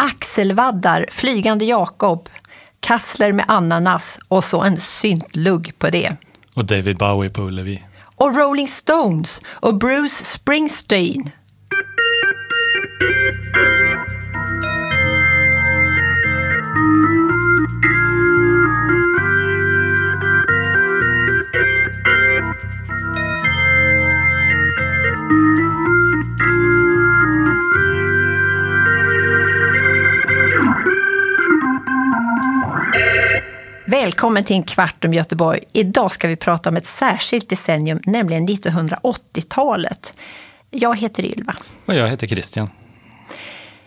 axelvaddar, flygande Jakob, kassler med ananas och så en syntlugg på det. Och David Bowie på Ullevi. Och Rolling Stones och Bruce Springsteen. Välkommen till en kvart om Göteborg. Idag ska vi prata om ett särskilt decennium, nämligen 1980-talet. Jag heter Ylva. Och jag heter Christian.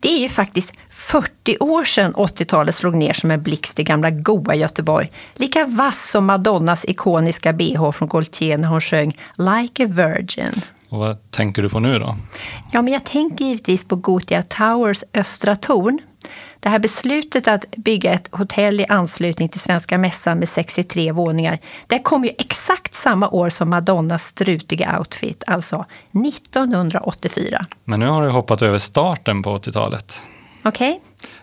Det är ju faktiskt 40 år sedan 80-talet slog ner som en blixt i gamla goa Göteborg. Lika vass som Madonnas ikoniska bh från Gaultier när hon sjöng Like a Virgin. Och vad tänker du på nu då? Ja, men jag tänker givetvis på Gotia Towers östra torn. Det här beslutet att bygga ett hotell i anslutning till Svenska mässan med 63 våningar, det kom ju exakt samma år som Madonnas strutiga outfit, alltså 1984. Men nu har du hoppat över starten på 80-talet. Okej? Okay.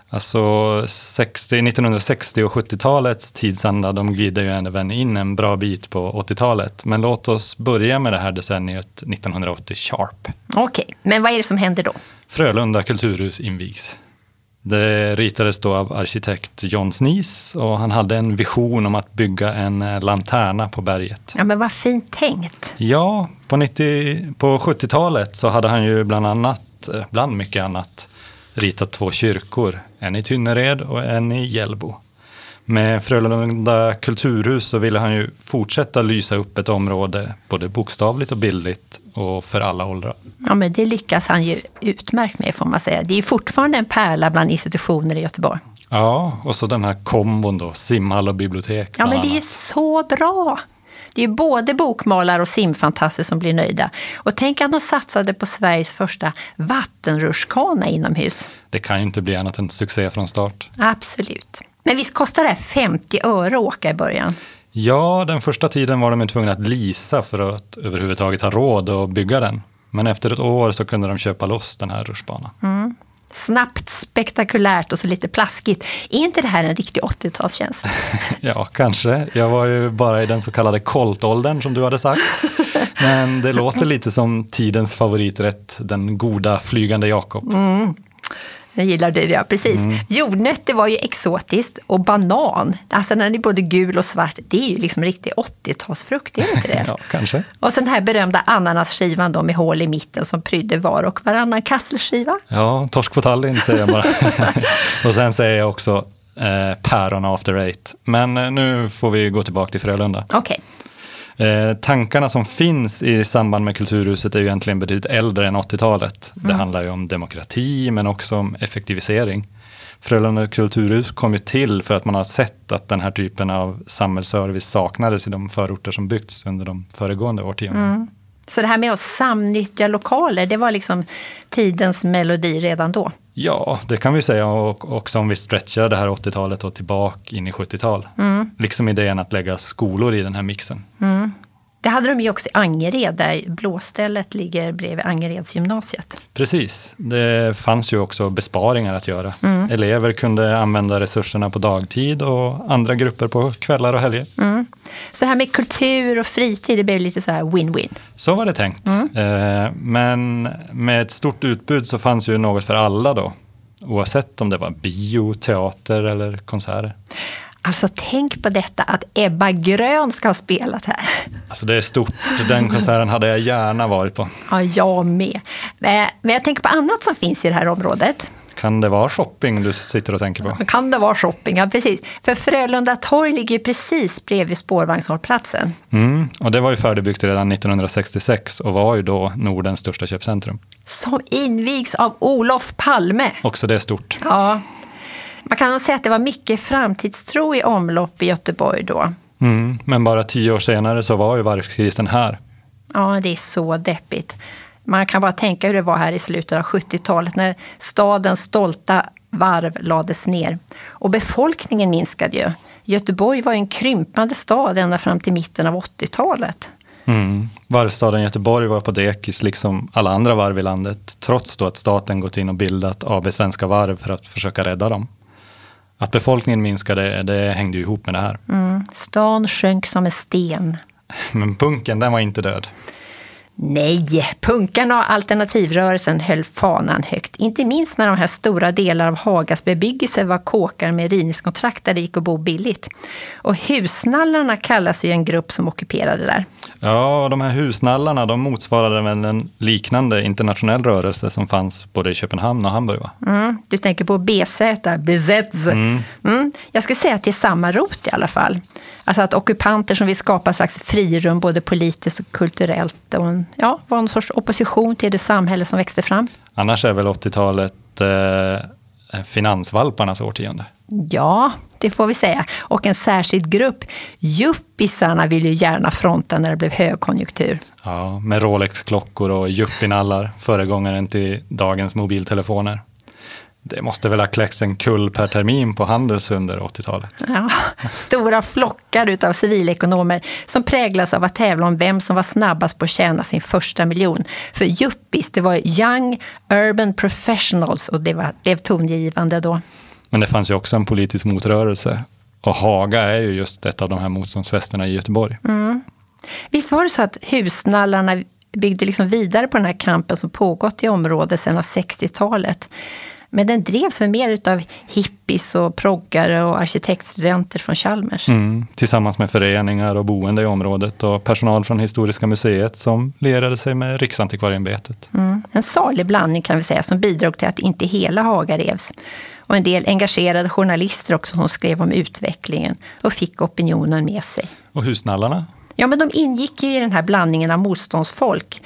Alltså 60, 1960 och 70-talets tidsanda, de glider ju även in en bra bit på 80-talet. Men låt oss börja med det här decenniet 1980 sharp. Okej, okay. men vad är det som händer då? Frölunda kulturhus invigs. Det ritades då av arkitekt John Snees och han hade en vision om att bygga en eh, lanterna på berget. Ja, men vad fint tänkt. Ja, på, 90, på 70-talet så hade han ju bland annat, eh, bland mycket annat, ritat två kyrkor. En i Tynnered och en i Hjällbo. Med Frölunda kulturhus så ville han ju fortsätta lysa upp ett område, både bokstavligt och bildligt, och för alla åldrar. Ja, men det lyckas han ju utmärkt med får man säga. Det är fortfarande en pärla bland institutioner i Göteborg. Ja, och så den här kombon då, simhall och bibliotek. Ja, men det är så bra. Det är både bokmalare och simfantaster som blir nöjda. Och tänk att de satsade på Sveriges första vattenrutschkana inomhus. Det kan ju inte bli annat än succé från start. Absolut. Men visst kostar det 50 öre att åka i början? Ja, den första tiden var de tvungna att lisa för att överhuvudtaget ha råd att bygga den. Men efter ett år så kunde de köpa loss den här rutschbanan. Mm. Snabbt, spektakulärt och så lite plaskigt. Är inte det här en riktig 80-talskänsla? ja, kanske. Jag var ju bara i den så kallade koltåldern som du hade sagt. Men det låter lite som tidens favoriträtt, den goda flygande Jakob. Mm. Det gillar du, ja. Precis. Mm. Jordnötter var ju exotiskt och banan, alltså när den är både gul och svart, det är ju liksom riktig 80-talsfrukt, är det inte det? ja, kanske. Och sen den här berömda ananasskivan då med hål i mitten som prydde var och varannan kasselskiva. Ja, torsk på Tallinn säger jag bara. och sen säger jag också eh, päron after eight. Men eh, nu får vi gå tillbaka till Frölunda. Okej. Okay. Eh, tankarna som finns i samband med Kulturhuset är ju egentligen betydligt äldre än 80-talet. Mm. Det handlar ju om demokrati men också om effektivisering. Frölunda kulturhus kom ju till för att man har sett att den här typen av samhällsservice saknades i de förorter som byggts under de föregående årtiondena. Mm. Så det här med att samnyttja lokaler, det var liksom tidens melodi redan då? Ja, det kan vi säga och också om vi stretchar det här 80-talet och tillbaka in i 70-tal. Mm. Liksom idén att lägga skolor i den här mixen. Mm. Det hade de ju också i Angered, där blåstället ligger bredvid Angeredsgymnasiet. Precis. Det fanns ju också besparingar att göra. Mm. Elever kunde använda resurserna på dagtid och andra grupper på kvällar och helger. Mm. Så det här med kultur och fritid, det blev lite så här win-win? Så var det tänkt. Mm. Eh, men med ett stort utbud så fanns ju något för alla då. Oavsett om det var bio, teater eller konserter. Alltså tänk på detta att Ebba Grön ska ha spelat här. Alltså det är stort. Den konserten hade jag gärna varit på. Ja, jag med. Men jag tänker på annat som finns i det här området. Kan det vara shopping du sitter och tänker på? Kan det vara shopping, ja precis. För Frölunda torg ligger precis bredvid spårvagnshållplatsen. Mm, och det var ju färdigbyggt redan 1966 och var ju då Nordens största köpcentrum. Som invigs av Olof Palme. Också det är stort. Ja, man kan nog säga att det var mycket framtidstro i omlopp i Göteborg då. Mm, men bara tio år senare så var ju varvskrisen här. Ja, det är så deppigt. Man kan bara tänka hur det var här i slutet av 70-talet när stadens stolta varv lades ner. Och befolkningen minskade ju. Göteborg var en krympande stad ända fram till mitten av 80-talet. Mm. Varvstaden Göteborg var på dekis, liksom alla andra varv i landet, trots då att staten gått in och bildat AB Svenska Varv för att försöka rädda dem. Att befolkningen minskade, det hängde ju ihop med det här. Mm. Stan sjönk som en sten. Men punken, den var inte död. Nej, punkarna och alternativrörelsen höll fanan högt. Inte minst när de här stora delar av Hagas bebyggelse var kåkar med rivningskontrakt där det gick att bo billigt. Och husnallarna kallas ju en grupp som ockuperade där. Ja, de här husnallarna de motsvarade väl en liknande internationell rörelse som fanns både i Köpenhamn och Hamburg? Va? Mm, du tänker på BZ, BZ. Mm. Mm, jag skulle säga att det är samma rot i alla fall. Alltså att ockupanter som vill skapa slags frirum både politiskt och kulturellt och en, ja, var en sorts opposition till det samhälle som växte fram. Annars är väl 80-talet eh, finansvalparnas årtionde? Ja, det får vi säga. Och en särskild grupp, yuppisarna, vill ju gärna fronta när det blev högkonjunktur. Ja, med Rolex-klockor och yuppinallar, föregångaren till dagens mobiltelefoner. Det måste väl ha kläckts en kull per termin på Handels under 80-talet. Ja, stora flockar av civilekonomer som präglas av att tävla om vem som var snabbast på att tjäna sin första miljon. För yuppis, det var young urban professionals och det var, blev tongivande då. Men det fanns ju också en politisk motrörelse. Och Haga är ju just ett av de här motståndsfästena i Göteborg. Mm. Visst var det så att husnallarna byggde liksom vidare på den här kampen som pågått i området sedan 60-talet. Men den drevs för mer av hippies och proggare och arkitektstudenter från Chalmers. Mm, tillsammans med föreningar och boende i området och personal från Historiska museet som lierade sig med Riksantikvarieämbetet. Mm, en salig blandning kan vi säga som bidrog till att inte hela Haga revs. Och en del engagerade journalister också som skrev om utvecklingen och fick opinionen med sig. Och husnallarna? Ja, men de ingick ju i den här blandningen av motståndsfolk.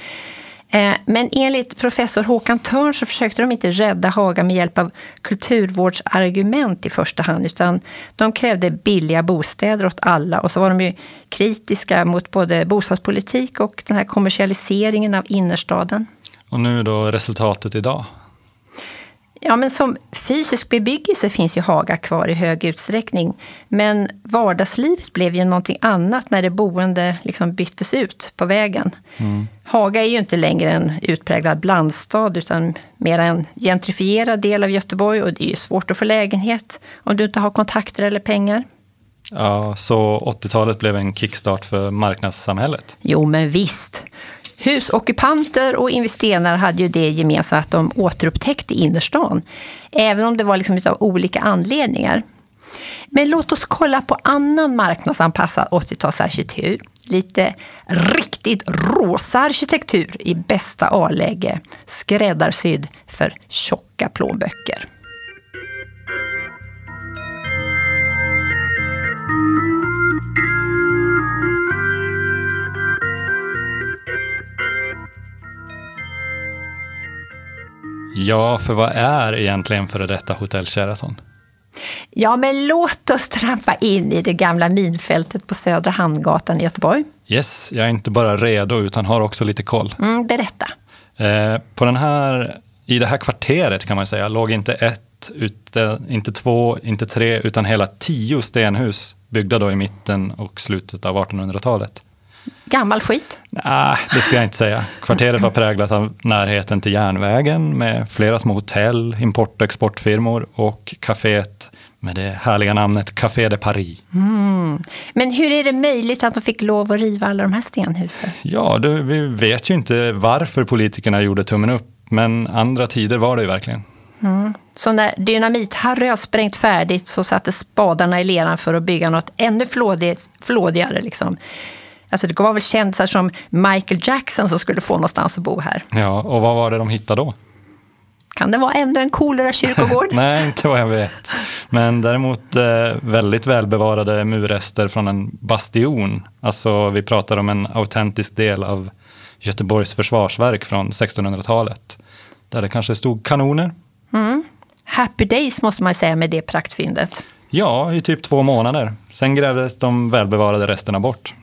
Eh, men enligt professor Håkan Törn så försökte de inte rädda Haga med hjälp av kulturvårdsargument i första hand, utan de krävde billiga bostäder åt alla och så var de ju kritiska mot både bostadspolitik och den här kommersialiseringen av innerstaden. Och nu då resultatet idag? Ja, men som fysisk bebyggelse finns ju Haga kvar i hög utsträckning. Men vardagslivet blev ju någonting annat när det boende liksom byttes ut på vägen. Mm. Haga är ju inte längre en utpräglad blandstad utan mer en gentrifierad del av Göteborg och det är ju svårt att få lägenhet om du inte har kontakter eller pengar. Ja, så 80-talet blev en kickstart för marknadssamhället? Jo, men visst. Husockupanter och investerare hade ju det gemensamt att de återupptäckte innerstan. Även om det var liksom av olika anledningar. Men låt oss kolla på annan marknadsanpassad 80-talsarkitektur. Lite riktigt rosa arkitektur i bästa A-läge. Skräddarsydd för tjocka plånböcker. Ja, för vad är egentligen före detta Hotell Sheraton? Ja, men låt oss trampa in i det gamla minfältet på Södra Hamngatan i Göteborg. Yes, jag är inte bara redo utan har också lite koll. Mm, berätta. Eh, på den här, I det här kvarteret kan man säga låg inte ett, ute, inte två, inte tre, utan hela tio stenhus byggda då i mitten och slutet av 1800-talet. Gammal skit? Nej, det skulle jag inte säga. Kvarteret var präglat av närheten till järnvägen med flera små hotell, import och exportfirmor och kaféet med det härliga namnet Café de Paris. Mm. Men hur är det möjligt att de fick lov att riva alla de här stenhusen? Ja, det, vi vet ju inte varför politikerna gjorde tummen upp, men andra tider var det ju verkligen. Mm. Så när Dynamit-Harry har sprängt färdigt så satte spadarna i leran för att bygga något ännu flådigare. Liksom. Alltså det var väl kändisar som Michael Jackson som skulle få någonstans att bo här. Ja, och vad var det de hittade då? Kan det vara ändå en coolare kyrkogård? Nej, inte vad jag vet. Men däremot eh, väldigt välbevarade murrester från en bastion. Alltså vi pratar om en autentisk del av Göteborgs försvarsverk från 1600-talet. Där det kanske stod kanoner. Mm. Happy days måste man säga med det praktfyndet. Ja, i typ två månader. Sen grävdes de välbevarade resterna bort.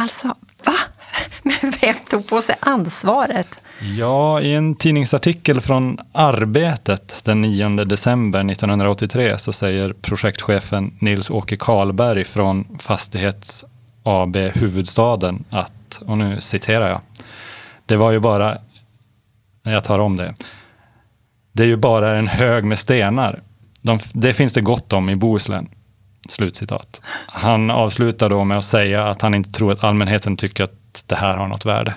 Alltså, va? Men vem tog på sig ansvaret? Ja, i en tidningsartikel från Arbetet den 9 december 1983 så säger projektchefen Nils-Åke Karlberg från Fastighets AB Huvudstaden att och nu citerar jag. Det var ju bara, jag tar om det. Det är ju bara en hög med stenar. De, det finns det gott om i Bohuslän. Slutcitat. Han avslutar då med att säga att han inte tror att allmänheten tycker att det här har något värde.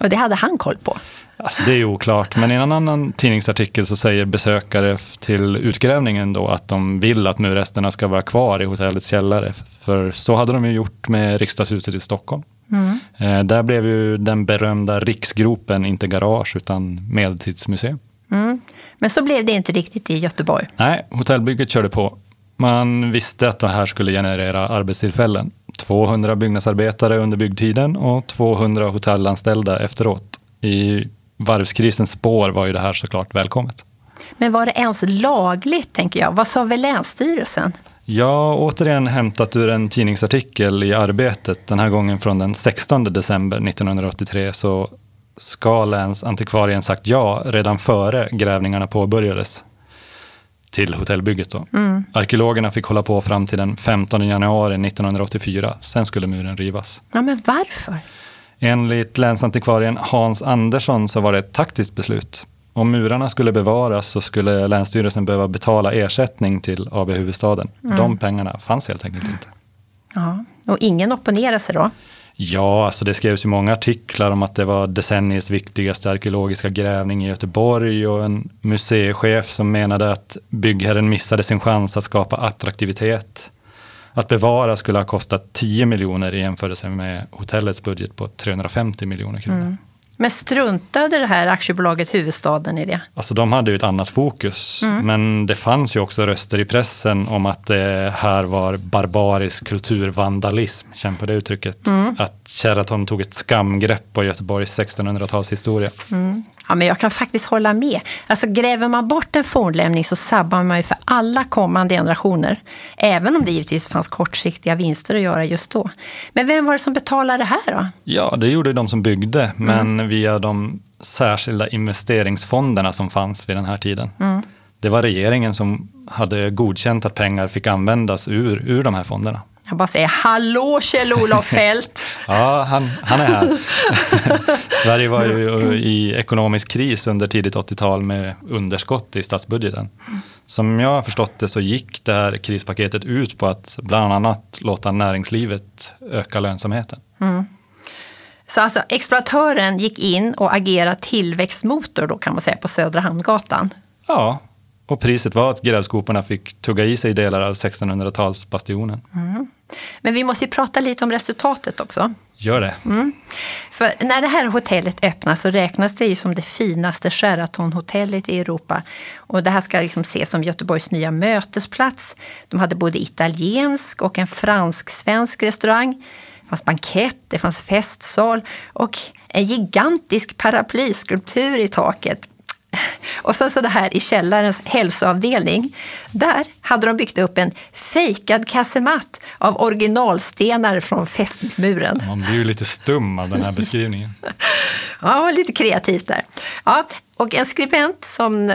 Och det hade han koll på? Alltså det är oklart, men i en annan tidningsartikel så säger besökare till utgrävningen då att de vill att murresterna ska vara kvar i hotellets källare. För så hade de ju gjort med riksdagshuset i Stockholm. Mm. Eh, där blev ju den berömda riksgropen inte garage utan medeltidsmuseum. Mm. Men så blev det inte riktigt i Göteborg. Nej, hotellbygget körde på. Man visste att det här skulle generera arbetstillfällen. 200 byggnadsarbetare under byggtiden och 200 hotellanställda efteråt. I varvskrisens spår var ju det här såklart välkommet. Men var det ens lagligt, tänker jag? Vad sa väl Länsstyrelsen? Ja, återigen hämtat ur en tidningsartikel i Arbetet, den här gången från den 16 december 1983, så ska länsantikvarien sagt ja redan före grävningarna påbörjades till hotellbygget. Då. Mm. Arkeologerna fick hålla på fram till den 15 januari 1984. Sen skulle muren rivas. Ja, men varför? Enligt länsantikvarien Hans Andersson så var det ett taktiskt beslut. Om murarna skulle bevaras så skulle Länsstyrelsen behöva betala ersättning till AB Huvudstaden. Mm. De pengarna fanns helt enkelt inte. Ja, och ingen opponerade sig då? Ja, alltså det skrevs ju många artiklar om att det var decenniets viktigaste arkeologiska grävning i Göteborg och en museichef som menade att byggherren missade sin chans att skapa attraktivitet. Att bevara skulle ha kostat 10 miljoner i jämförelse med hotellets budget på 350 miljoner kronor. Mm. Men struntade det här aktiebolaget Huvudstaden i det? Alltså de hade ju ett annat fokus, mm. men det fanns ju också röster i pressen om att det här var barbarisk kulturvandalism, känn på det uttrycket. Mm. Att Sheraton tog ett skamgrepp på Göteborgs 1600-talshistoria. Mm. Ja, men jag kan faktiskt hålla med. Alltså, gräver man bort en fornlämning så sabbar man ju för alla kommande generationer. Även om det givetvis fanns kortsiktiga vinster att göra just då. Men vem var det som betalade det här då? Ja, det gjorde de som byggde, men mm. via de särskilda investeringsfonderna som fanns vid den här tiden. Mm. Det var regeringen som hade godkänt att pengar fick användas ur, ur de här fonderna. Jag bara säger hallå Kjell-Olof Feldt! ja, han, han är här. Sverige var ju i ekonomisk kris under tidigt 80-tal med underskott i statsbudgeten. Som jag har förstått det så gick det här krispaketet ut på att bland annat låta näringslivet öka lönsamheten. Mm. Så alltså exploatören gick in och agerade tillväxtmotor då kan man säga på Södra Hamngatan? Ja, och priset var att grävskoporna fick tugga i sig delar av 1600-talsbastionen. Mm. Men vi måste ju prata lite om resultatet också. Gör det. Mm. För när det här hotellet öppnas så räknas det ju som det finaste Sheraton-hotellet i Europa. Och det här ska liksom ses som Göteborgs nya mötesplats. De hade både italiensk och en fransk-svensk restaurang. Det fanns bankett, det fanns festsal och en gigantisk paraplyskulptur i taket och sen så det här i källarens hälsoavdelning. Där hade de byggt upp en fejkad kasematt av originalstenar från fästningsmuren. Man blir ju lite stum av den här beskrivningen. ja, lite kreativt där. Ja, och en skribent som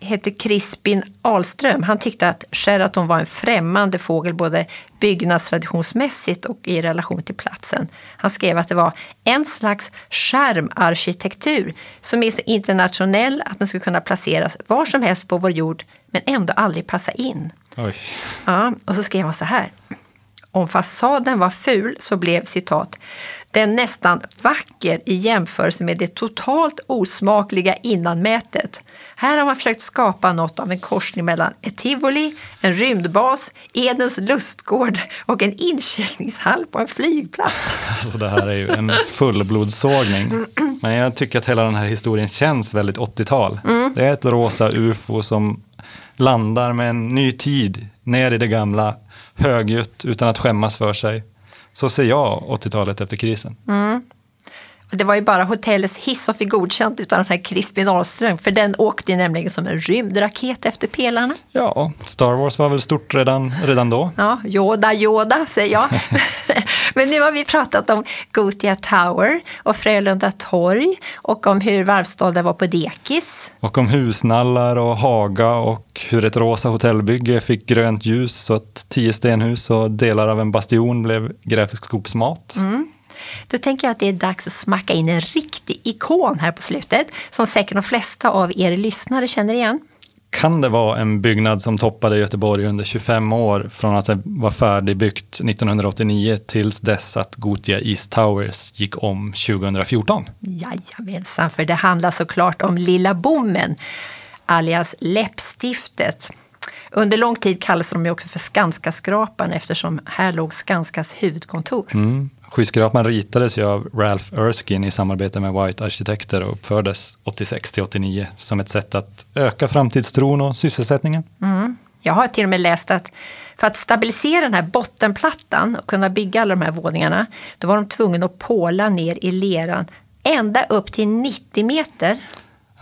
heter Crispin Ahlström. Han tyckte att Sheraton var en främmande fågel både byggnadstraditionsmässigt och i relation till platsen. Han skrev att det var en slags skärmarkitektur som är så internationell att den skulle kunna placeras var som helst på vår jord men ändå aldrig passa in. Oj. Ja, och så skrev han så här. Om fasaden var ful så blev citat den nästan vacker i jämförelse med det totalt osmakliga innanmätet. Här har man försökt skapa något av en korsning mellan ett tivoli, en rymdbas, Edens lustgård och en incheckningshall på en flygplats. Alltså det här är ju en fullblodssågning. Men jag tycker att hela den här historien känns väldigt 80-tal. Mm. Det är ett rosa ufo som landar med en ny tid ner i det gamla, högljutt utan att skämmas för sig. Så ser jag 80-talet efter krisen. Mm. Det var ju bara hotellets hiss som fick godkänt utan den här Crispin Ahlström, för den åkte nämligen som en rymdraket efter pelarna. Ja, Star Wars var väl stort redan, redan då. Ja, Yoda, Yoda säger jag. Men nu har vi pratat om Gotia Tower och Frölunda torg och om hur varvsstaden var på dekis. Och om husnallar och Haga och hur ett rosa hotellbygge fick grönt ljus så att tio stenhus och delar av en bastion blev grävskopsmat. Mm. Då tänker jag att det är dags att smacka in en riktig ikon här på slutet som säkert de flesta av er lyssnare känner igen. Kan det vara en byggnad som toppade Göteborg under 25 år från att det var färdigbyggt 1989 tills dess att Gotia East Towers gick om 2014? Jajamensan, för det handlar såklart om Lilla Bommen, alias Läppstiftet. Under lång tid kallades de ju också för Skanskaskrapan eftersom här låg Skanskas huvudkontor. Mm. Skyskrapan ritades ju av Ralph Erskine i samarbete med White Arkitekter och uppfördes 86 till 89 som ett sätt att öka framtidstron och sysselsättningen. Mm. Jag har till och med läst att för att stabilisera den här bottenplattan och kunna bygga alla de här våningarna, då var de tvungna att påla ner i leran ända upp till 90 meter.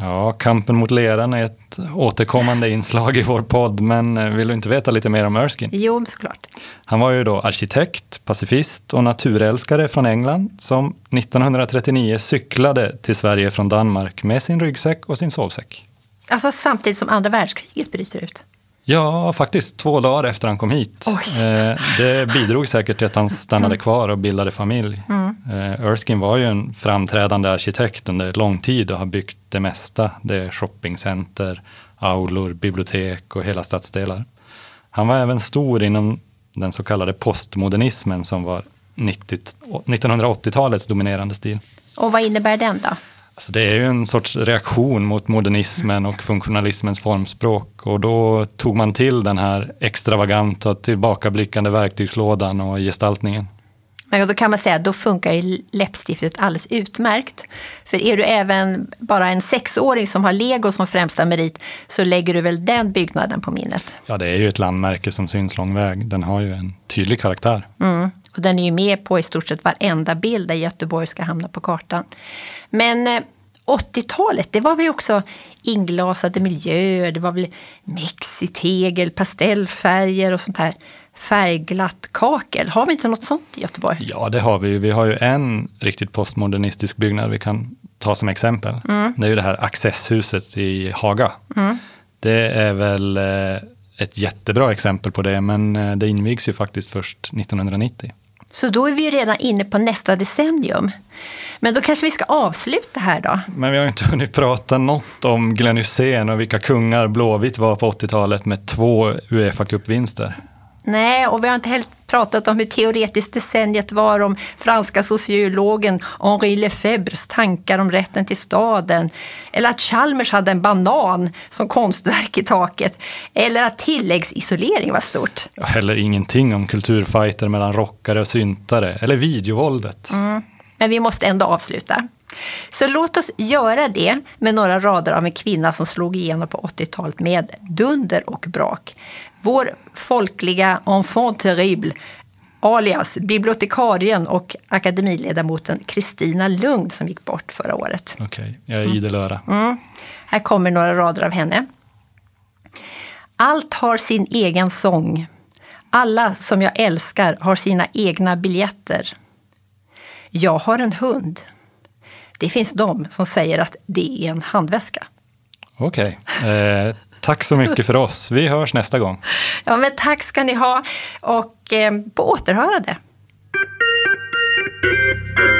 Ja, kampen mot leran är ett återkommande inslag i vår podd, men eh, vill du inte veta lite mer om Erskine? Jo, såklart. Han var ju då arkitekt, pacifist och naturälskare från England som 1939 cyklade till Sverige från Danmark med sin ryggsäck och sin sovsäck. Alltså samtidigt som andra världskriget bryter ut? Ja, faktiskt två dagar efter han kom hit. Eh, det bidrog säkert till att han stannade mm. kvar och bildade familj. Mm. Eh, Erskine var ju en framträdande arkitekt under lång tid och har byggt det mesta. Det är shoppingcenter, aulor, bibliotek och hela stadsdelar. Han var även stor inom den så kallade postmodernismen som var 1980-talets dominerande stil. Och vad innebär den då? Alltså det är ju en sorts reaktion mot modernismen och funktionalismens formspråk och då tog man till den här extravaganta tillbakablickande verktygslådan och gestaltningen. Men då kan man säga att då funkar ju läppstiftet alldeles utmärkt. För är du även bara en sexåring som har lego som främsta merit så lägger du väl den byggnaden på minnet? Ja, det är ju ett landmärke som syns lång väg. Den har ju en tydlig karaktär. Mm. Och den är ju med på i stort sett varenda bild där Göteborg ska hamna på kartan. Men 80-talet, eh, det var väl också inglasade miljöer, det var väl mexitegel, pastellfärger och sånt här färgglatt kakel. Har vi inte något sånt i Göteborg? Ja, det har vi. Vi har ju en riktigt postmodernistisk byggnad vi kan ta som exempel. Mm. Det är ju det här Accesshuset i Haga. Mm. Det är väl eh, ett jättebra exempel på det, men eh, det invigs ju faktiskt först 1990. Så då är vi ju redan inne på nästa decennium. Men då kanske vi ska avsluta här då. Men vi har inte hunnit prata något om Glenn Hysén och vilka kungar Blåvitt var på 80-talet med två Uefa Cup-vinster. Nej, och vi har inte heller pratat om hur teoretiskt decenniet var om franska sociologen Henri Lefebvres tankar om rätten till staden. Eller att Chalmers hade en banan som konstverk i taket. Eller att tilläggsisolering var stort. Heller ingenting om kulturfighter mellan rockare och syntare. Eller videovåldet. Mm. Men vi måste ändå avsluta. Så låt oss göra det med några rader av en kvinna som slog igenom på 80-talet med dunder och brak. Vår folkliga enfant terrible alias bibliotekarien och akademiledamoten Kristina Lund som gick bort förra året. Okej, okay, jag är idel öra. Mm. Här kommer några rader av henne. Allt har sin egen sång. Alla som jag älskar har sina egna biljetter. Jag har en hund. Det finns de som säger att det är en handväska. Okej. Okay. Eh, tack så mycket för oss. Vi hörs nästa gång. Ja, men tack ska ni ha och eh, på återhörande. Thank